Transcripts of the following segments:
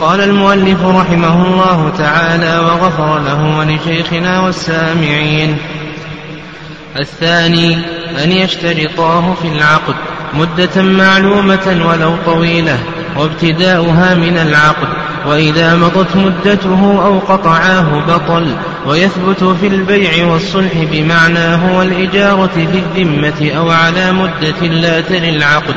قال المؤلف رحمه الله تعالى وغفر له ولشيخنا والسامعين. الثاني أن يشترطاه في العقد مدة معلومة ولو طويلة. وابتداؤها من العقد وإذا مضت مدته أو قطعاه بطل ويثبت في البيع والصلح بمعناه والإجارة في الذمة أو على مدة لا تلي العقد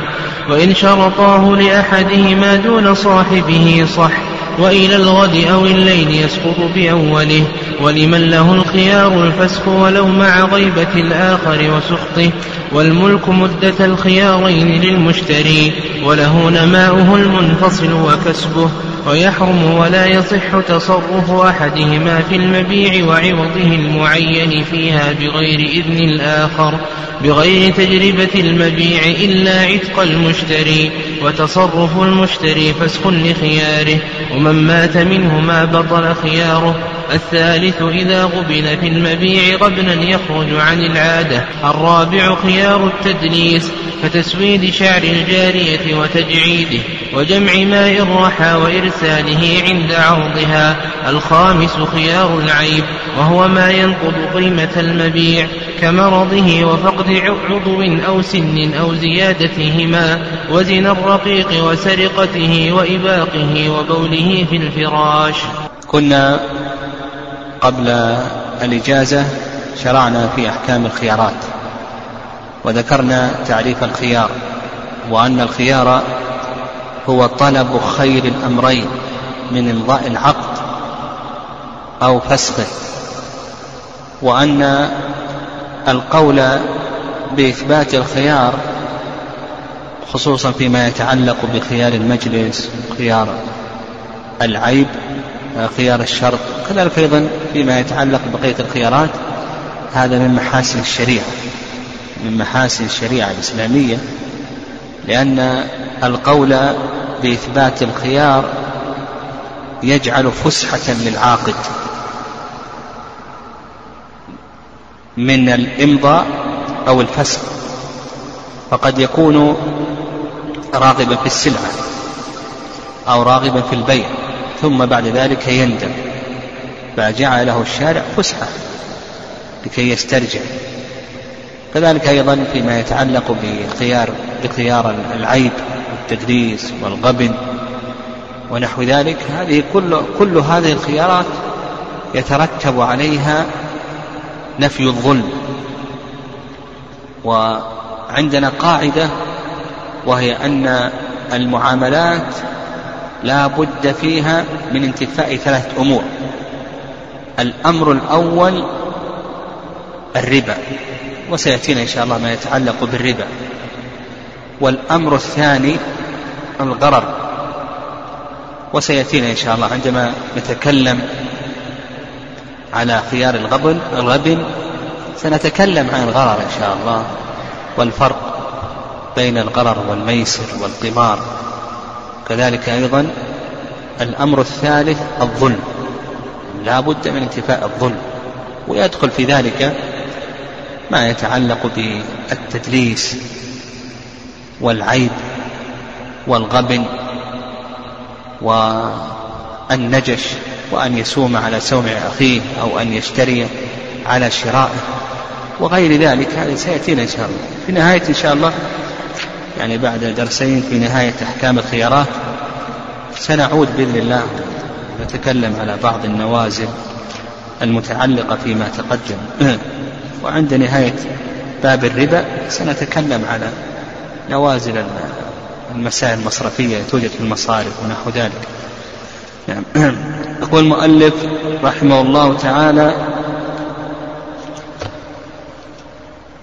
وإن شرطاه لأحدهما دون صاحبه صح. وإلى الغد أو الليل يسقط بأوله. ولمن له الخيار الفسخ ولو مع غيبة الآخر وسخطه. والملك مدة الخيارين للمشتري. وله نماؤه المنفصل وكسبه. ويحرم ولا يصح تصرف أحدهما في المبيع وعوضه المعين فيها بغير إذن الآخر. بغير تجربة المبيع إلا عتق المشتري. وتصرف المشتري فسخ لخياره. ومن مات منه ما بطل خياره. الثالث إذا غبن في المبيع غبنا يخرج عن العادة. الرابع خيار التدليس كتسويد شعر الجارية وتجعيده وجمع ماء الرحى وإرساله عند عرضها. الخامس خيار العيب وهو ما ينقض قيمة المبيع كمرضه وفقد عضو أو سن أو زيادتهما وزن الرقيق وسرقته وإباقه وبوله في الفراش. كنا قبل الإجازة شرعنا في أحكام الخيارات وذكرنا تعريف الخيار وأن الخيار هو طلب خير الأمرين من إمضاء العقد أو فسخه وأن القول بإثبات الخيار خصوصا فيما يتعلق بخيار المجلس خيار العيب خيار الشرط كذلك أيضا فيما يتعلق بقية الخيارات هذا من محاسن الشريعة من محاسن الشريعة الإسلامية لأن القول بإثبات الخيار يجعل فسحة للعاقد من الإمضاء أو الفسخ فقد يكون راغبا في السلعة أو راغبا في البيع. ثم بعد ذلك يندم. فجعل له الشارع فسحة لكي يسترجع. كذلك أيضا فيما يتعلق بخيار بخيار العيب والتدريس والغبن ونحو ذلك. هذه كل كل هذه الخيارات يترتب عليها نفي الظلم. وعندنا قاعدة وهي أن المعاملات لا بد فيها من انتفاء ثلاث أمور. الأمر الأول الربا وسيأتينا إن شاء الله ما يتعلق بالربا. والأمر الثاني الغرر وسيأتينا إن شاء الله عندما نتكلم على خيار الغبن الغبن سنتكلم عن الغرر إن شاء الله والفرق بين الغرر والميسر والقمار. كذلك أيضا الأمر الثالث الظلم. لا بد من انتفاء الظلم ويدخل في ذلك ما يتعلق بالتدليس والعيب والغبن والنجش وأن يسوم على سوم أخيه أو أن يشتري على شرائه وغير ذلك. هذا سيأتينا إن شاء الله. في نهاية إن شاء الله يعني بعد درسين في نهاية أحكام الخيارات سنعود بإذن الله نتكلم على بعض النوازل المتعلقة فيما تقدم. وعند نهاية باب الربا سنتكلم على نوازل المسائل المصرفية توجد في المصارف ونحو ذلك. نعم. يقول المؤلف رحمه الله تعالى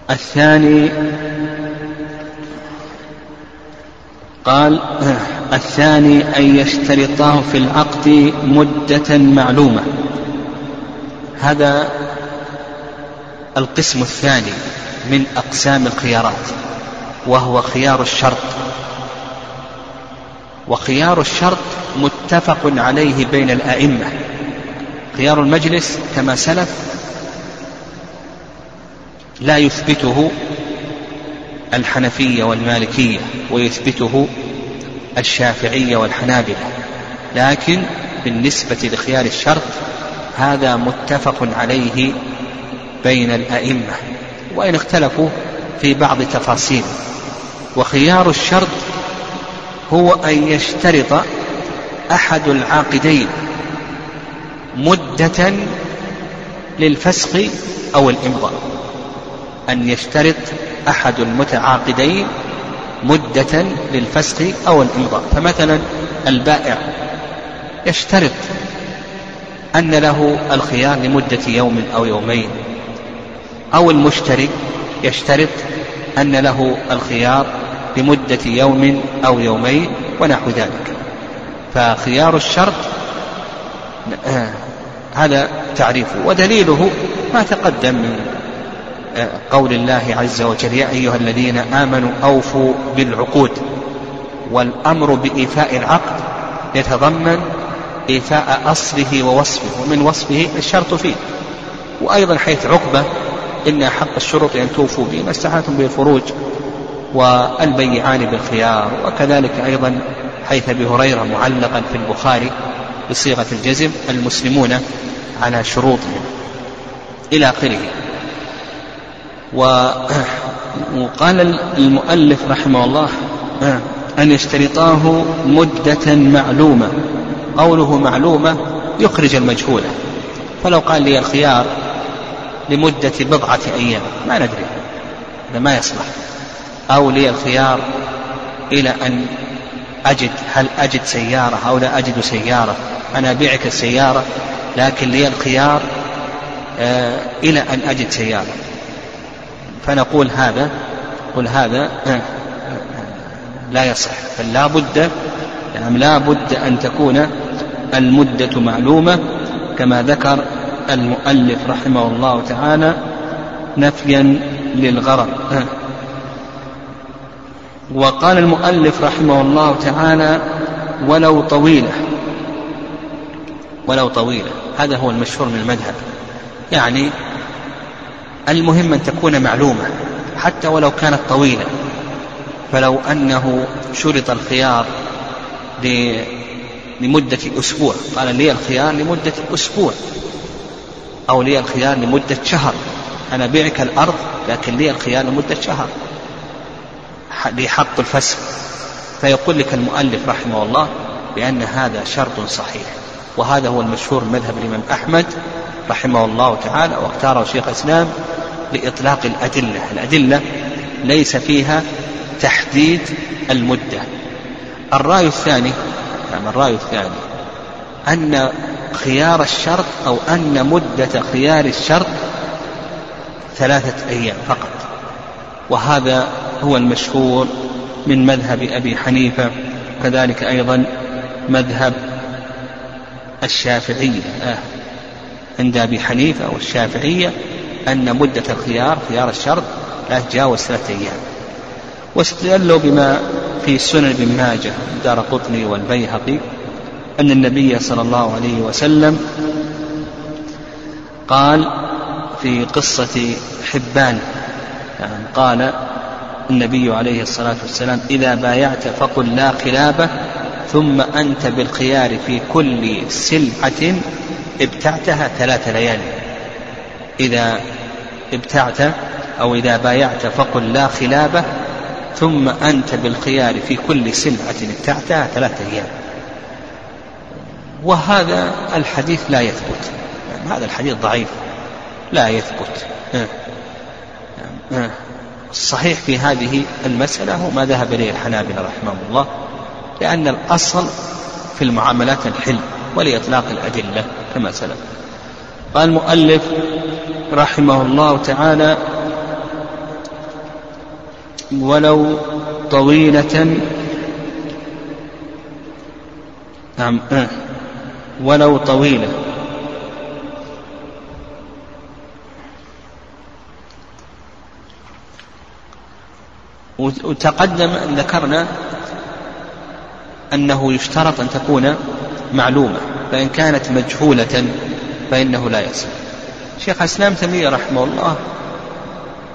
الثاني قال الثاني أن يشترطاه في العقد مدة معلومة. هذا القسم الثاني من أقسام الخيارات وهو خيار الشرط. وخيار الشرط متفق عليه بين الأئمة. خيار المجلس كما سلف لا يثبته الحنفية والمالكية ويثبته الشافعية والحنابلة. لكن بالنسبة لخيار الشرط هذا متفق عليه بين الأئمة وإن اختلفوا في بعض تفاصيله وخيار الشرط هو أن يشترط أحد العاقدين مدة للفسق أو الإمضاء. أن يشترط أحد المتعاقدين مدة للفسق أو الإمضاء. فمثلا البائع يشترط أن له الخيار لمدة يوم أو يومين أو المشتري يشترط أن له الخيار لمدة يوم أو يومين ونحو ذلك. فخيار الشرط آه، هذا تعريفه. ودليله ما تقدم من قول الله عز وجل يا أيها الذين آمنوا أوفوا بالعقود والأمر بإيفاء العقد يتضمن إيفاء أصله ووصفه ومن وصفه الشرط فيه. وأيضا حيث عقبة إن حق الشروط أن توفوا به ما استحالتم به الفروج والبيعان بالخيار وكذلك أيضا حيث أبي هريرة معلقا في البخاري بصيغة الجزم المسلمون على شروطهم إلى آخره. وقال المؤلف رحمه الله أن يشترطاه مدة معلومة. قوله معلومة يخرج المجهولة فلو قال لي الخيار لمدة بضعة أيام ما ندري. هذا ما يصلح. أو لي الخيار إلى أن أجد هل أجد سيارة أو لا أجد سيارة؟ أنا أبيعك السيارة لكن لي الخيار آه إلى أن أجد سيارة. فنقول هذا قل هذا آه لا يصح بل لا بد نعم لا بد أن تكون المدة معلومة. كما ذكر المؤلف رحمه الله تعالى نفيا للغرض آه. وقال المؤلف رحمه الله تعالى ولو طويلة ولو طويلة. هذا هو المشهور من المذهب. يعني المهم أن تكون معلومة حتى ولو كانت طويلة. فلو أنه شرط الخيار لمدة أسبوع. قال لي الخيار لمدة أسبوع. أو لي الخيار لمدة شهر. أنا بيعك الأرض لكن لي الخيار لمدة شهر. لحق الفسخ. فيقول لك المؤلف رحمه الله بأن هذا شرط صحيح. وهذا هو المشهور مذهب الإمام أحمد رحمه الله تعالى واختاره شيخ الإسلام لإطلاق الأدلة. الأدلة ليس فيها تحديد المدة. الرأي الثاني نعم الرأي الثاني. أن خيار الشرط أو أن مدة خيار الشرط ثلاثة أيام فقط. وهذا هو المشهور من مذهب أبي حنيفة كذلك أيضا مذهب الشافعية. آه عند أبي حنيفة والشافعية أن مدة الخيار خيار الشرط لا تتجاوز ثلاثة أيام. واستدلوا بما في سنن ابن ماجه دار قطني والبيهقي أن النبي صلى الله عليه وسلم قال في قصة حبان يعني قال النبي عليه الصلاة والسلام إذا بايعت فقل لا خلابة ثم أنت بالخيار في كل سلعة ابتعتها ثلاث ليال. إذا ابتعت أو إذا بايعت فقل لا خلابة ثم أنت بالخيار في كل سلعة ابتعتها ثلاثة أيام. وهذا الحديث لا يثبت. يعني هذا الحديث ضعيف. لا يثبت. الصحيح في هذه المسألة هو ما ذهب إليه الحنابلة رحمهم الله لأن الأصل في المعاملات الحل ولإطلاق الأدلة كما سلف. قال المؤلف رحمه الله تعالى ولو طويلة نعم آه. ولو طويلة وتقدم ذكرنا أنه يشترط أن تكون معلومة فإن كانت مجهولة فإنه لا يصح شيخ الإسلام تيمية رحمه الله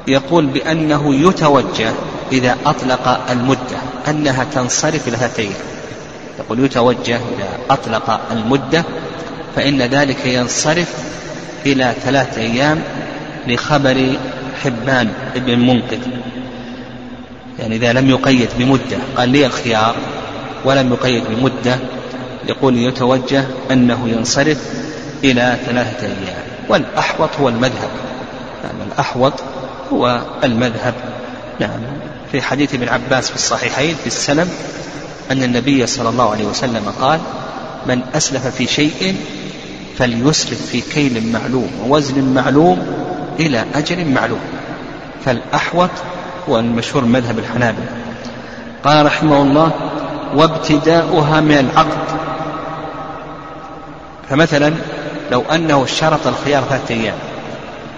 يقول بأنه يتوجه إذا أطلق المدة أنها تنصرف إلى أيام يقول يتوجه إذا أطلق المدة فإن ذلك ينصرف إلى ثلاثة أيام لخبر حبان بن المنقذ يعني إذا لم يقيد بمدة قال لي الخيار ولم يقيد بمدة يقول يتوجه أنه ينصرف إلى ثلاثة أيام. والأحوط هو المذهب. يعني الأحوط هو المذهب. نعم في حديث ابن عباس في الصحيحين في السلم أن النبي صلى الله عليه وسلم قال من أسلف في شيء فليسلف في كيل معلوم ووزن معلوم إلى أجل معلوم. فالأحوط هو المشهور مذهب الحنابلة. قال رحمه الله وابتداؤها من العقد. فمثلا لو أنه شرط الخيار ثلاثة أيام.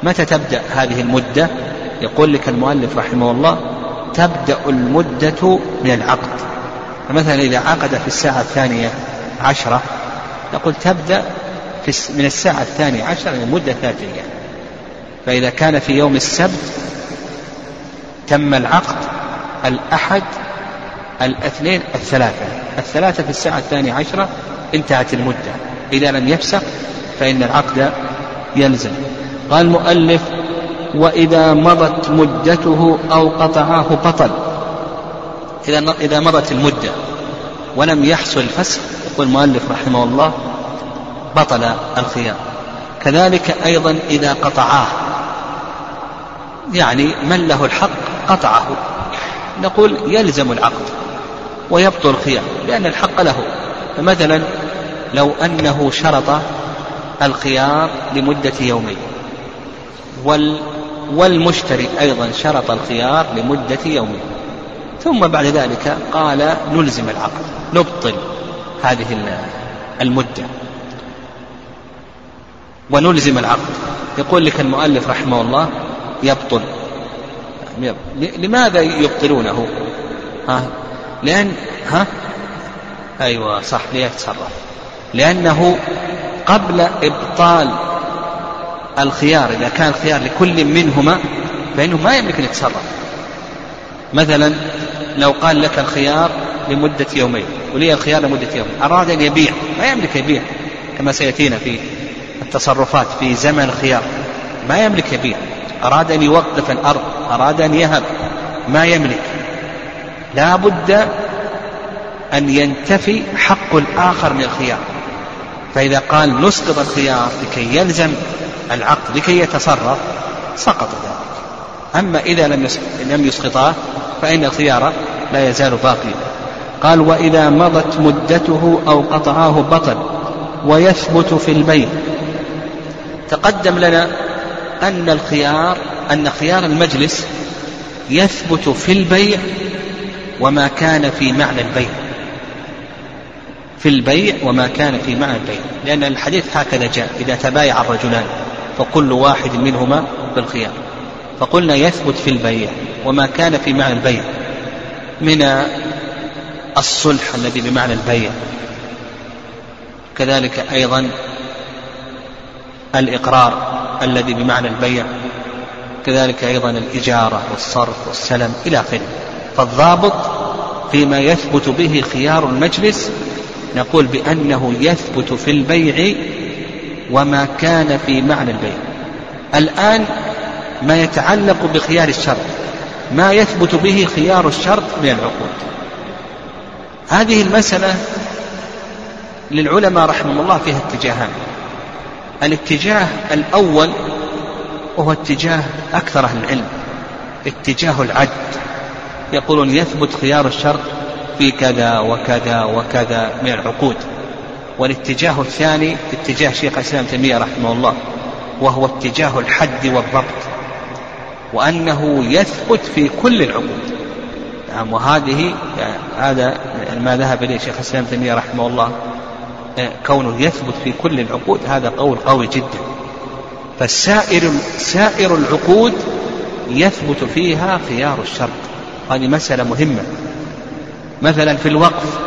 متى تبدأ هذه المدة؟ يقول لك المؤلف رحمه الله تبدأ المدة من العقد. فمثلا إذا عقد في الساعة الثانية عشرة نقول تبدأ في من الساعة الثانية عشرة لمدة ثلاثة أيام. فإذا كان في يوم السبت تم العقد الأحد الاثنين الثلاثة. الثلاثة في الساعة الثانية عشرة انتهت المدة. إذا لم يفسق فإن العقد يلزم. قال المؤلف وإذا مضت مدته أو قطعاه بطل إذا إذا مضت المدة ولم يحصل الفسخ يقول المؤلف رحمه الله بطل الخيار. كذلك أيضا إذا قطعاه. يعني من له الحق قطعه. نقول يلزم العقد ويبطل الخيار لأن الحق له. فمثلا لو أنه شرط الخيار لمدة يومين. وال والمشتري أيضا شرط الخيار لمدة يومين. ثم بعد ذلك قال نلزم العقد نبطل هذه المدة. ونلزم العقد. يقول لك المؤلف رحمه الله يبطل. لماذا يبطلونه؟ ها؟ لأن ها؟ أيوة صح ليتصرف. لأنه قبل إبطال الخيار إذا كان خيار لكل منهما فإنه ما يملك أن يتصرف مثلا لو قال لك الخيار لمدة يومين ولي الخيار لمدة يوم أراد أن يبيع ما يملك يبيع كما سيأتينا في التصرفات في زمن الخيار ما يملك يبيع. أراد أن يوقف الأرض أراد أن يهب ما يملك. لا بد أن ينتفي حق الآخر من الخيار. فإذا قال نسقط الخيار لكي يلزم العقد لكي يتصرف سقط ذلك. أما إذا لم لم يسقطاه فإن الخيار لا يزال باقيا. قال وإذا مضت مدته أو قطعاه بطل ويثبت في البيع تقدم لنا أن الخيار أن خيار المجلس يثبت في البيع وما كان في معنى البيع. في البيع وما كان في معنى البيع لأن الحديث هكذا جاء إذا تبايع الرجلان فكل واحد منهما بالخيار. فقلنا يثبت في البيع وما كان في معنى البيع. من الصلح الذي بمعنى البيع. كذلك أيضا الإقرار الذي بمعنى البيع. كذلك أيضا الإجارة والصرف والسلم إلى آخره. فالضابط فيما يثبت به خيار المجلس نقول بأنه يثبت في البيع وما كان في معنى البيع. الآن ما يتعلق بخيار الشرط ما يثبت به خيار الشرط من العقود. هذه المسألة للعلماء رحمهم الله فيها اتجاهان. الاتجاه الأول وهو اتجاه أكثر أهل العلم اتجاه العد. يقولون يثبت خيار الشرط في كذا وكذا وكذا من العقود. والاتجاه الثاني اتجاه شيخ الإسلام تيمية رحمه الله وهو اتجاه الحد والضبط وأنه يثبت في كل العقود. نعم وهذه يعني هذا ما ذهب إليه شيخ الإسلام تيمية رحمه الله كونه يثبت في كل العقود هذا قول قوي جدا. فالسائر سائر العقود يثبت فيها خيار الشرط هذه مسألة مهمة. مثلا في الوقف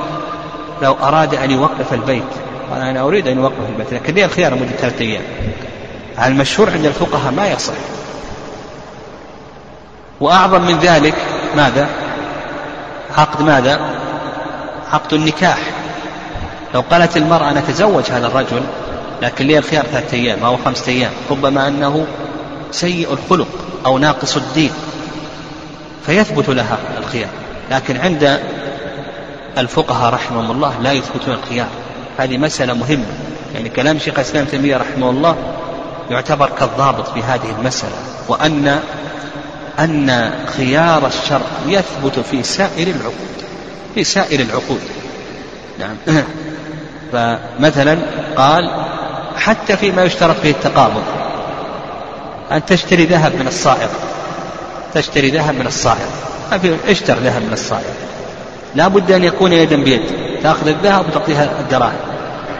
لو أراد أن يوقف البيت قال أنا أريد أن يوقف البيت لكن لي الخيار لمدة ثلاثة أيام؟ المشهور عند الفقهاء؟ ما يصح. وأعظم من ذلك ماذا؟ عقد ماذا؟ عقد النكاح. لو قالت المرأة أنا هذا الرجل لكن لي الخيار ثلاثة أيام أو خمسة أيام؟ ربما أنه سيء الخلق أو ناقص الدين فيثبت لها الخيار. لكن عند الفقهاء رحمهم الله لا يثبتون الخيار هذه مسألة مهمة. يعني كلام شيخ الإسلام تيمية رحمه الله يعتبر كالضابط في هذه المسألة. وأن أن خيار الشرع يثبت في سائر العقود. في سائر العقود. نعم. فمثلا قال حتى فيما يشترط فيه التقابض. أن تشتري ذهب من الصائغ. تشتري ذهب من الصائغ. اشتر ذهب من الصائغ. لا بد أن يكون يدا بيد تأخذ الذهب وتعطيها الدراهم.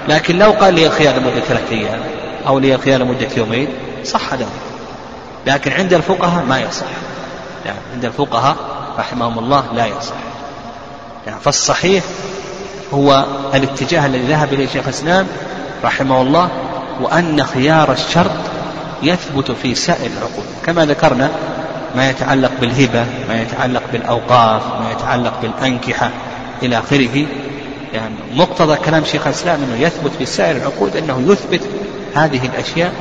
لكن لو قال لي الخيار لمدة ثلاثة أيام أو لي الخيار لمدة يومين صح ذلك لكن عند الفقهاء ما يصح. يعني عند الفقهاء رحمهم الله لا يصح. يعني فالصحيح هو الاتجاه الذي ذهب إليه شيخ الإسلام رحمه الله وأن خيار الشرط يثبت في سائر العقود. كما ذكرنا ما يتعلق بالهبة ما يتعلق بالأوقاف ما يتعلق بالأنكحة إلى آخره. يعني مقتضى كلام شيخ الإسلام أنه يثبت في سائر العقود أنه يثبت هذه الأشياء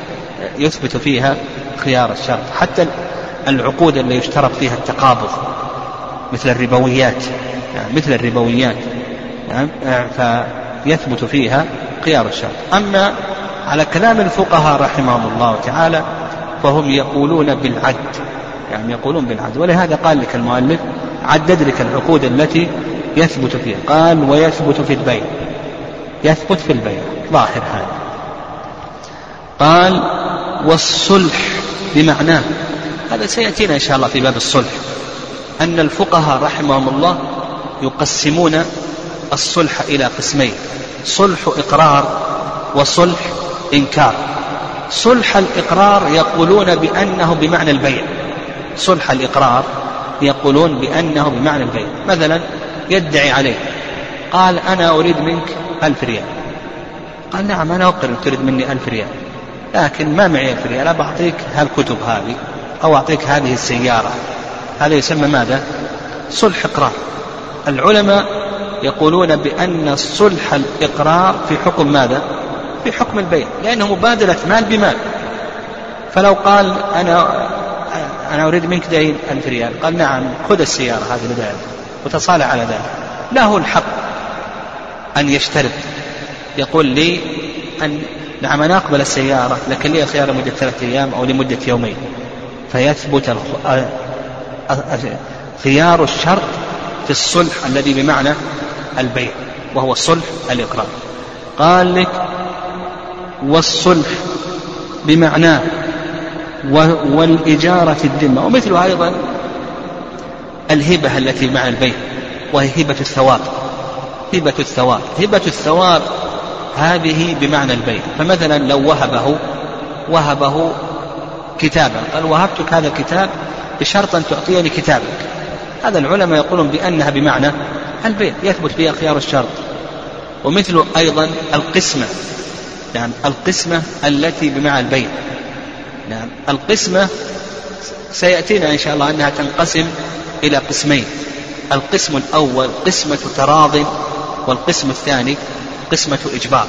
يثبت فيها خيار الشرط حتى العقود اللي يشترط فيها التقابض مثل الربويات يعني مثل الربويات يعني فيثبت فيها خيار الشرط أما على كلام الفقهاء رحمهم الله تعالى فهم يقولون بالعد. يعني يقولون بالعد ولهذا قال لك المؤلف عدد لك العقود التي يثبت فيها. قال ويثبت في البيع. يثبت في البيع. ظاهر هذا. قال والصلح بمعناه. هذا سيأتينا إن شاء الله في باب الصلح. أن الفقهاء رحمهم الله يقسمون الصلح إلى قسمين صلح إقرار وصلح إنكار. صلح الإقرار يقولون بأنه بمعنى البيع. صلح الإقرار يقولون بأنه بمعنى البيع مثلا يدعي عليه قال أنا أريد منك ألف ريال. قال نعم أنا أقر تريد مني ألف ريال لكن ما معي ألف ريال أعطيك هالكتب هذه أو أعطيك هذه السيارة. هذا يسمى ماذا؟ صلح إقرار. العلماء يقولون بأن صلح الإقرار في حكم ماذا؟ في حكم البيع لأنه مبادلة مال بمال. فلو قال أنا أنا أريد منك دين ألف ريال. قال نعم خذ السيارة هذه لذلك وتصالح على ذلك. له الحق أن يشترط يقول لي أن نعم أنا أقبل السيارة لكن لي خيار لمدة ثلاثة أيام أو لمدة يومين. فيثبت خيار الشرط في الصلح الذي بمعنى البيع وهو صلح الإقرار. قال لك والصلح بمعناه والإجارة في الذمة. ومثل أيضا الهبة التي مع البيع وهي هبة الثواب. هبة الثواب. هبة الثواب هذه بمعنى البيع فمثلا لو وهبه وهبه كتابا. قال وهبتك هذا الكتاب بشرط أن تعطيني كتابك. هذا العلماء يقولون بأنها بمعنى البيع يثبت فيها خيار الشرط. ومثل أيضا القسمة. نعم القسمة التي بمعنى البيع نعم. القسمة سيأتينا إن شاء الله أنها تنقسم إلى قسمين. القسم الأول قسمة تراض والقسم الثاني قسمة إجبار.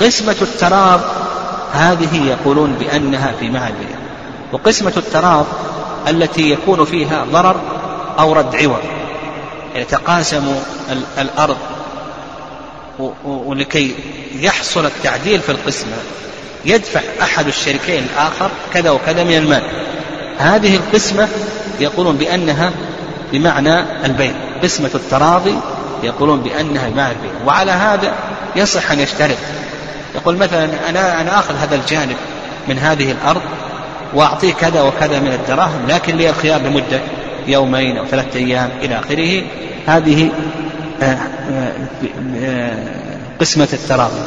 قسمة التراض هذه يقولون بأنها في معنى وقسمة التراض التي يكون فيها ضرر أو رد عوض. يتقاسم الأرض ولكي يحصل التعديل في القسمة. يدفع أحد الشريكين الآخر كذا وكذا من المال. هذه القسمة يقولون بأنها بمعنى البيع. قسمة التراضي يقولون بأنها بمعنى البيع. وعلى هذا يصح أن يشترط. يقول مثلا أنا أنا آخذ هذا الجانب من هذه الأرض وأعطيه كذا وكذا من الدراهم لكن لي الخيار لمدة يومين أو ثلاثة أيام إلى آخره. هذه آه، آه، آه، قسمة التراضي.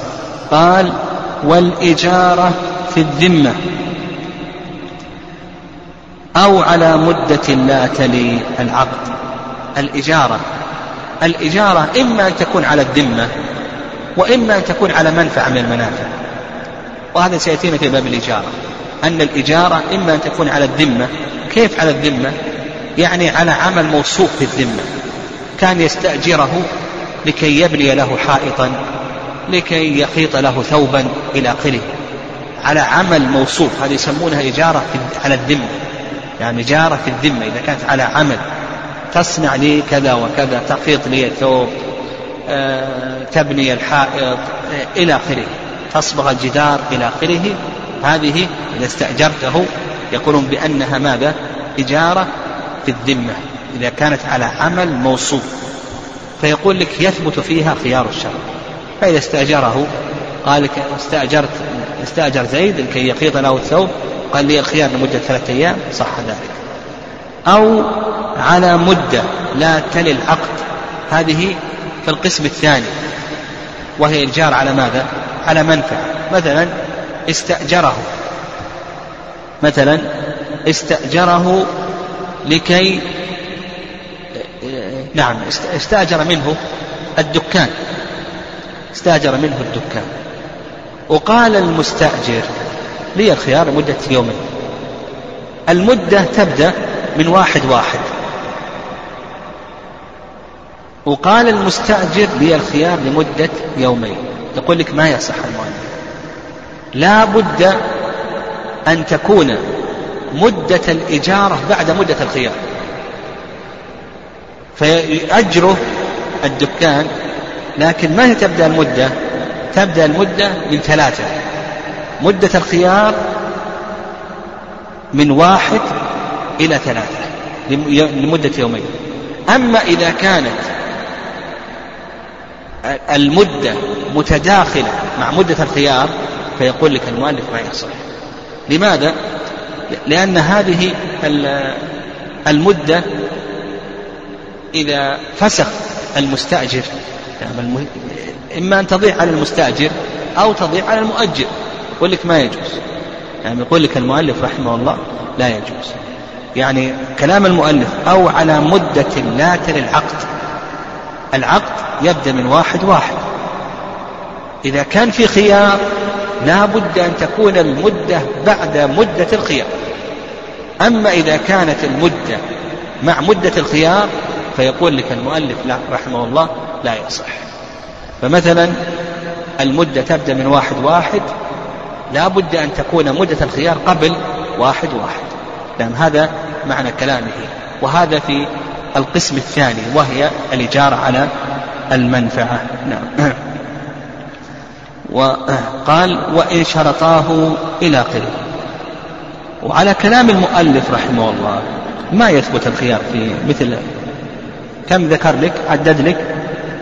قال والإجارة في الذمة أو على مدة لا تلي العقد. الإجارة. الإجارة إما أن تكون على الذمة وإما أن تكون على منفعة من المنافع. وهذا سيأتينا في باب الإجارة. أن الإجارة إما أن تكون على الذمة. كيف على الذمة؟ يعني على عمل موصوف في الذمة. كان يستأجره لكي يبني له حائطا. لكي يخيط له ثوبا إلى آخره. على عمل موصوف هذه يسمونها إجارة على الذمة يعني إجارة في الذمة إذا كانت على عمل. تصنع لي كذا وكذا تخيط لي الثوب آه، تبني الحائط آه، إلى آخره. تصبغ الجدار إلى آخره. هذه إذا استأجرته يقولون بأنها ماذا؟ إجارة في الذمة إذا كانت على عمل موصوف. فيقول لك يثبت فيها خيار الشرع. فإذا استأجره قال استأجرت استأجر زيد لكي يخيط له الثوب قال لي الخيار لمدة ثلاثة أيام صح ذلك. أو على مدة لا تلي العقد هذه في القسم الثاني وهي الجار على ماذا؟ على منفعة. مثلا استأجره. مثلا استأجره لكي نعم استأجر منه الدكان. استأجر منه الدكان. وقال المستأجر لي الخيار لمدة يومين المدة تبدأ من واحد واحد. وقال المستأجر لي الخيار لمدة يومين. يقول لك ما يصح المؤلف. لا بد أن تكون مدة الإجارة بعد مدة الخيار. فيأجره الدكان لكن ما هي تبدأ المدة؟ تبدأ المدة من ثلاثة. مدة الخيار من واحد إلى ثلاثة لمدة يومين. أما إذا كانت المدة متداخلة مع مدة الخيار فيقول لك المؤلف ما يصح لماذا؟ لأن هذه المدة إذا فسخ المستأجر يعني إما أن تضيع على المستأجر أو تضيع على المؤجر يقول لك ما يجوز. يعني يقول لك المؤلف رحمه الله لا يجوز. يعني كلام المؤلف أو على مدة لا تلي العقد. العقد يبدأ من واحد واحد. إذا كان في خيار لا بد أن تكون المدة بعد مدة الخيار. أما إذا كانت المدة مع مدة الخيار فيقول لك المؤلف لا رحمه الله لا يصح. فمثلا المدة تبدأ من واحد واحد لا بد أن تكون مدة الخيار قبل واحد واحد. لأن هذا معنى كلامه. وهذا في القسم الثاني وهي الإجارة على المنفعة. نعم. وقال وإن شرطاه إلى آخره وعلى كلام المؤلف رحمه الله ما يثبت الخيار في مثل. كم ذكر لك؟ عدد لك؟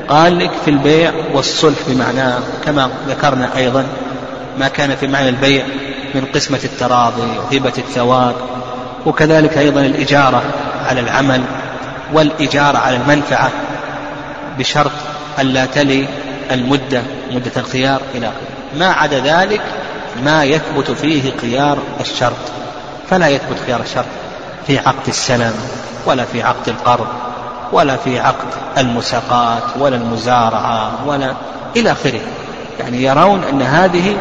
قال لك في البيع والصلح بمعناه كما ذكرنا أيضا ما كان في معنى البيع من قسمة التراضي وهبة الثواب وكذلك أيضا الإجارة على العمل والإجارة على المنفعة بشرط ألا تلي المدة مدة الخيار إلى آخره. ما عدا ذلك ما يثبت فيه خيار الشرط. فلا يثبت خيار الشرط في عقد السلم ولا في عقد القرض. ولا في عقد المساقات ولا المزارعة ولا إلى آخره. يعني يرون أن هذه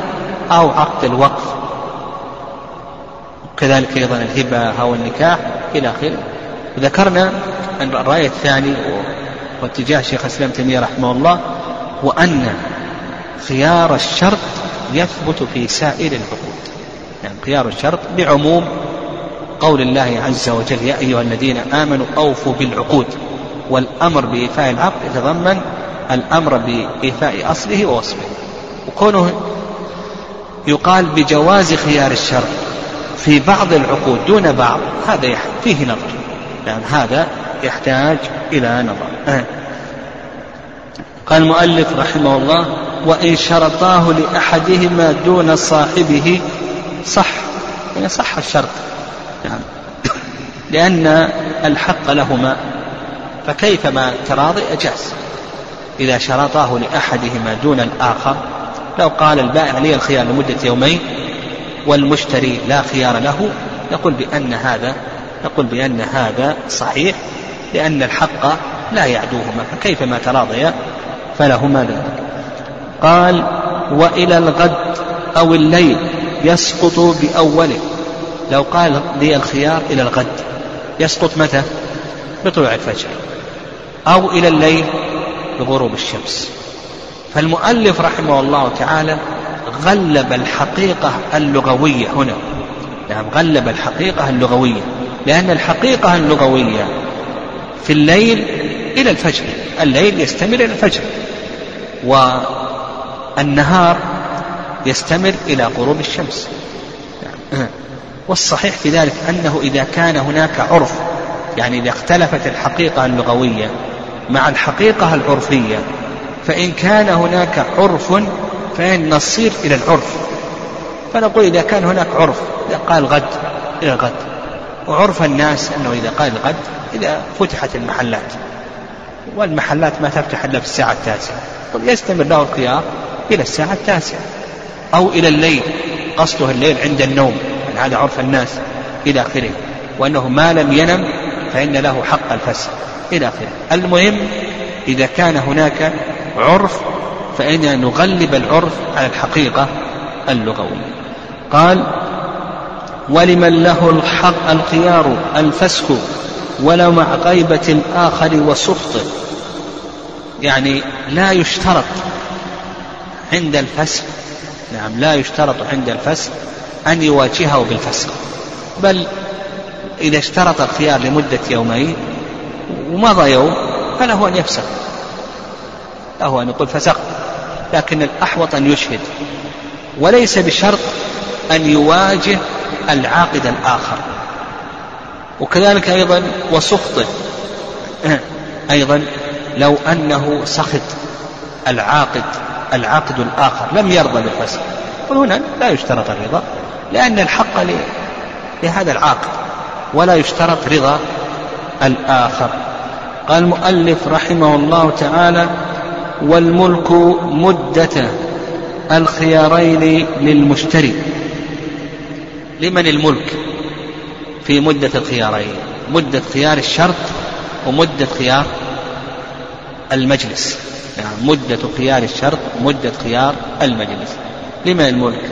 أو عقد الوقف. كذلك أيضا الهبة أو النكاح إلى آخره. ذكرنا أن الرأي الثاني واتجاه شيخ الإسلام تيمية رحمه الله وأن خيار الشرط يثبت في سائر العقود يعني خيار الشرط بعموم قول الله عز وجل يا أيها الذين آمنوا أوفوا بالعقود. والأمر بإيفاء العقد يتضمن الأمر بإيفاء أصله ووصفه. وكونه يقال بجواز خيار الشرط في بعض العقود دون بعض هذا فيه نظر. لأن هذا يحتاج إلى نظر. أه. قال المؤلف رحمه الله وإن شرطاه لأحدهما دون صاحبه صح. يعني صح الشرط. يعني لأن الحق لهما. فكيف ما تراضي أجاز. إذا شرطاه لأحدهما دون الآخر لو قال البائع لي الخيار لمدة يومين والمشتري لا خيار له نقول بأن هذا نقول بأن هذا صحيح لأن الحق لا يعدوهما فكيف ما تراضيا فلهما ذلك. قال وإلى الغد أو الليل يسقط بأوله. لو قال لي الخيار إلى الغد يسقط متى؟ بطلوع الفجر. أو إلى الليل بغروب الشمس. فالمؤلف رحمه الله تعالى غلب الحقيقة اللغوية هنا. نعم غلب الحقيقة اللغوية. لأن الحقيقة اللغوية في الليل إلى الفجر الليل يستمر إلى الفجر والنهار يستمر إلى غروب الشمس. والصحيح في ذلك أنه إذا كان هناك عرف يعني إذا اختلفت الحقيقة اللغوية مع الحقيقة العرفية. فإن كان هناك عرف فإن نصير إلى العرف. فنقول إذا كان هناك عرف إذا قال غد إلى الغد. وعرف الناس أنه إذا قال الغد إذا فتحت المحلات. والمحلات ما تفتح إلا في الساعة التاسعة. يستمر له الخيار إلى الساعة التاسعة. أو إلى الليل قصده الليل عند النوم. يعني هذا عرف الناس إلى آخره. وأنه ما لم ينم فإن له حق الفسق. إلى آخره. المهم إذا كان هناك عرف فإننا نغلب العرف على الحقيقة اللغوية. قال ولمن له الحق الخيار الفسخ ولو مع غيبة الآخر وسخطه. يعني لا يشترط عند الفسخ نعم لا يشترط عند الفسخ أن يواجهه بالفسخ. بل إذا اشترط الخيار لمدة يومين ومضى يوم فله أن يفسخ. له أن يقول فسخت لكن الأحوط أن يشهد. وليس بشرط أن يواجه العاقد الآخر. وكذلك أيضا وسخطه أيضا لو أنه سخط العاقد العاقد الآخر لم يرضى بالفسخ وهنا لا يشترط الرضا لأن الحق لهذا العاقد ولا يشترط رضا الآخر. قال المؤلف رحمه الله تعالى والملك مدة الخيارين للمشتري. لمن الملك في مدة الخيارين؟ مدة خيار الشرط ومدة خيار المجلس. يعني مدة خيار الشرط ومدة خيار المجلس. لمن الملك؟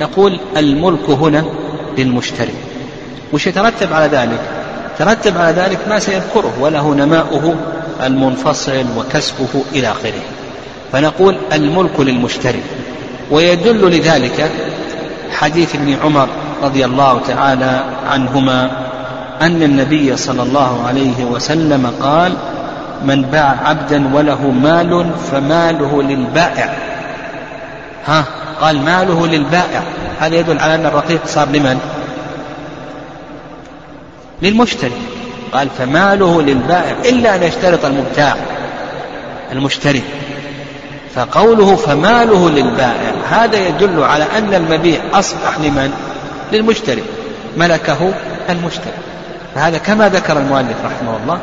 نقول الملك هنا للمشتري. وش يترتب على ذلك؟ ترتب على ذلك ما سيذكره وله نماؤه المنفصل وكسبه إلى آخره. فنقول الملك للمشتري. ويدل لذلك حديث ابن عمر رضي الله تعالى عنهما أن النبي صلى الله عليه وسلم قال من باع عبدا وله مال فماله للبائع. ها قال ماله للبائع. هذا يدل على أن الرقيق صار لمن؟ للمشتري. قال فماله للبائع إلا أن يشترط المبتاع المشتري. فقوله فماله للبائع هذا يدل على أن المبيع أصبح لمن؟ للمشتري. ملكه المشتري. فهذا كما ذكر المؤلف رحمه الله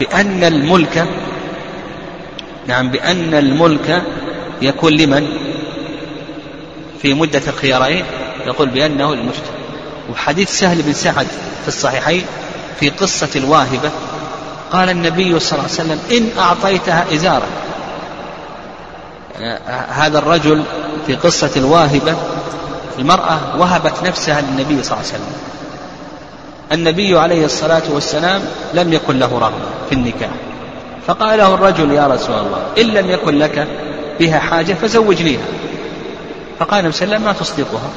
بأن الملك نعم بأن الملك يكون لمن؟ في مدة الخيارين يقول بأنه للمشتري وحديث سهل بن سعد في الصحيحين في قصة الواهبة قال النبي صلى الله عليه وسلم إن أعطيتها إزارة. هذا الرجل في قصة الواهبة المرأة وهبت نفسها للنبي صلى الله عليه وسلم. النبي عليه الصلاة والسلام لم يكن له رغبة في النكاح. فقال له الرجل يا رسول الله إن لم يكن لك بها حاجة فزوجنيها فقال النبي صلى الله عليه وسلم ما تصدقها.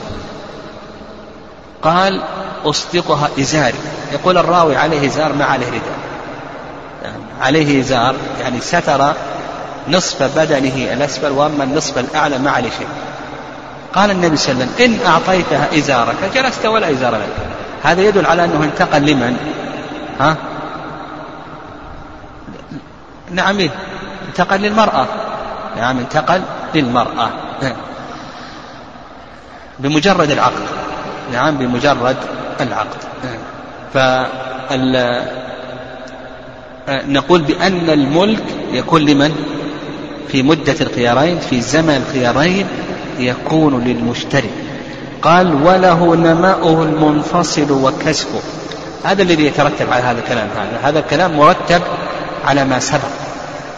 قال أصدقها إزاري يقول الراوي عليه إزار ما عليه رداء عليه إزار يعني ستر نصف بدنه الأسفل وأما النصف الأعلى ما عليه شيء. قال النبي صلى الله عليه وسلم إن أعطيتها إزارك جلست ولا إزار لك. هذا يدل على أنه انتقل لمن؟ ها؟ نعم؟ انتقل للمرأة. نعم انتقل للمرأة. بمجرد العقد نعم بمجرد العقد. فال نقول بأن الملك يكون لمن؟ في مدة الخيارين في زمن الخيارين يكون للمشتري. قال وله نماؤه المنفصل وكسبه. هذا الذي يترتب على هذا الكلام هذا. هذا الكلام مرتب على ما سبق.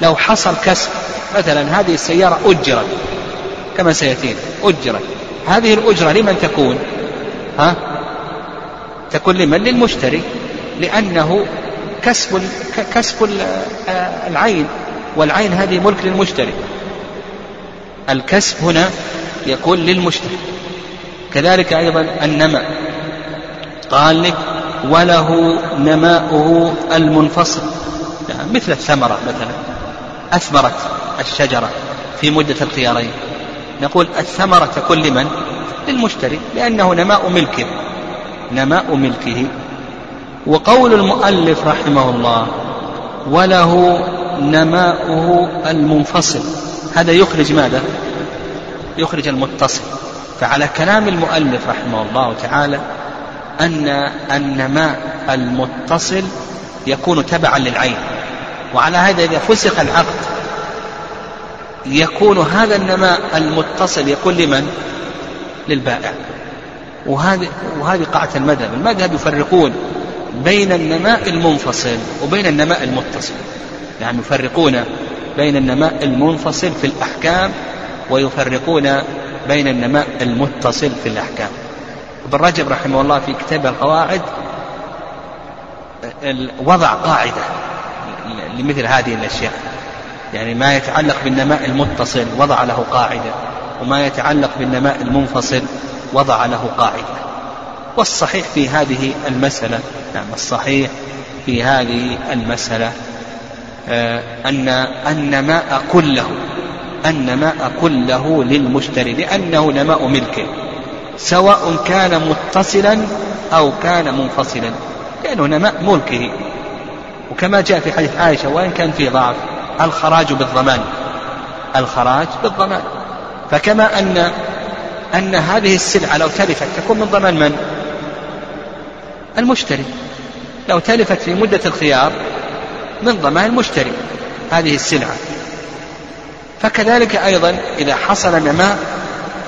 لو حصل كسب مثلا هذه السيارة أجرت كما سيأتينا أجرت. هذه الأجرة لمن تكون؟ ها؟ تكون لمن؟ للمشتري. لأنه كسب كسب العين. والعين هذه ملك للمشتري. الكسب هنا يكون للمشتري. كذلك أيضا النماء. قال لك وله نماؤه المنفصل. يعني مثل الثمرة مثلا. أثمرت الشجرة في مدة الخيارين. نقول الثمرة تكون لمن؟ للمشتري لأنه نماء ملكه. نماء ملكه. وقول المؤلف رحمه الله وله نماؤه المنفصل. هذا يخرج ماذا؟ يخرج المتصل. فعلى كلام المؤلف رحمه الله تعالى أن النماء المتصل يكون تبعا للعين. وعلى هذا إذا فسخ العقد يكون هذا النماء المتصل يكون لمن؟ للبائع وهذه وهذه قاعدة المذهب، المذهب يفرقون بين النماء المنفصل وبين النماء المتصل. يعني يفرقون بين النماء المنفصل في الأحكام ويفرقون بين النماء المتصل في الأحكام. ابن رجب رحمه الله في كتاب القواعد وضع قاعدة لمثل هذه الأشياء يعني ما يتعلق بالنماء المتصل وضع له قاعدة وما يتعلق بالنماء المنفصل وضع له قاعدة. والصحيح في هذه المسألة نعم الصحيح في هذه المسألة آه، أن النماء كله النماء كله للمشتري لأنه نماء ملكه سواء كان متصلا أو كان منفصلا لأنه نماء ملكه. وكما جاء في حديث عائشة وإن كان في ضعف الخراج بالضمان الخراج بالضمان. فكما أن أن هذه السلعة لو تلفت تكون من ضمان من؟ المشتري لو تلفت في مدة الخيار من ضمان المشتري هذه السلعة فكذلك أيضا إذا حصل نماء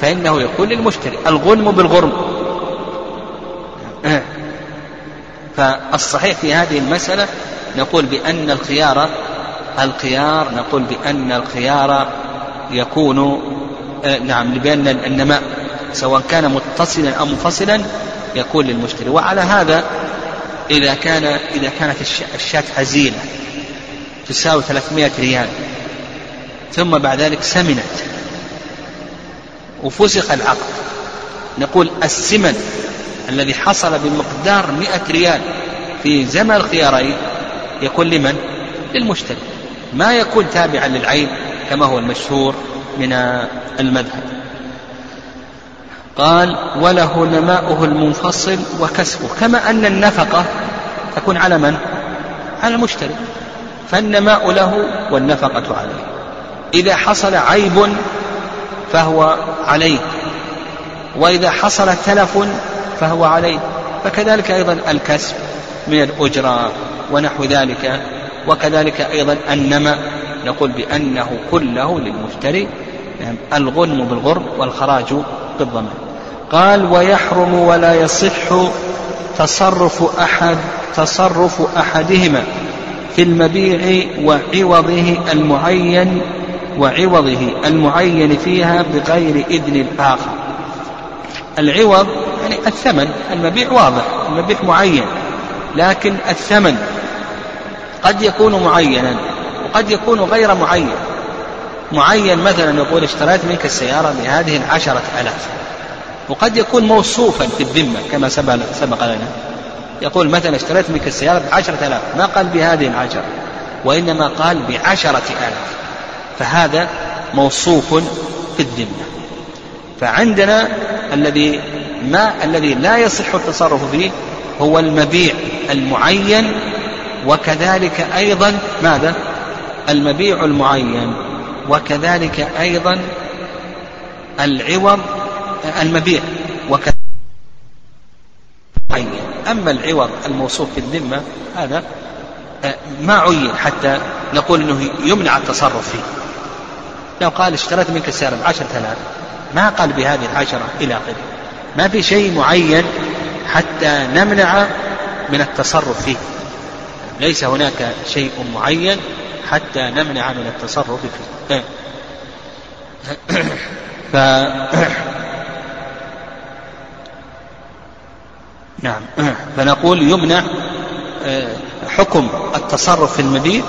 فإنه يكون للمشتري الغنم بالغرم. فالصحيح في هذه المسألة نقول بأن الخيار الخيار نقول بأن الخيار يكون نعم بأن النماء سواء كان متصلا أو منفصلا يكون للمشتري. وعلى هذا إذا كان إذا كانت الشاة هزيلة تساوي 300 ريال ثم بعد ذلك سمنت وفسخ العقد نقول السمن الذي حصل بمقدار مئة ريال في زمن الخيارين يكون لمن؟ للمشتري. ما يكون تابعا للعين كما هو المشهور. من المذهب. قال وله نماؤه المنفصل وكسبه. كما أن النفقة تكون على من؟ على المشتري. فالنماء له والنفقة عليه. إذا حصل عيب فهو عليه. وإذا حصل تلف فهو عليه. فكذلك أيضا الكسب من الأجرة ونحو ذلك. وكذلك أيضا النمى نقول بأنه كله للمشتري يعني الغنم بالغرب والخراج بالضمان. قال ويحرم ولا يصح تصرف أحد تصرف أحدهما في المبيع وعوضه المعين وعوضه المعين فيها بغير إذن الآخر. العوض يعني الثمن المبيع واضح المبيع معين لكن الثمن قد يكون معينا. وقد يكون غير معين. معين مثلا يقول اشتريت منك السيارة بهذه العشرة ألاف. وقد يكون موصوفا في الذمة كما سبق لنا. يقول مثلا اشتريت منك السيارة بعشرة ألاف. ما قال بهذه العشرة؟ وإنما قال بعشرة آلاف. فهذا موصوف في الذمة. فعندنا الذي ما الذي لا يصح التصرف فيه هو المبيع المعين وكذلك أيضا ماذا؟ المبيع المعين وكذلك أيضا العوض المبيع وكذلك أما العوض الموصوف في الذمة هذا آه، ما عين حتى نقول أنه يمنع التصرف فيه. لو قال اشتريت منك السيارة بعشرة آلاف ما قال بهذه العشرة إلى آخره. ما في شيء معين حتى نمنع من التصرف فيه. ليس هناك شيء معين حتى نمنع من التصرف فيه. ف نعم. فنقول يمنع آه، حكم التصرف في المبيع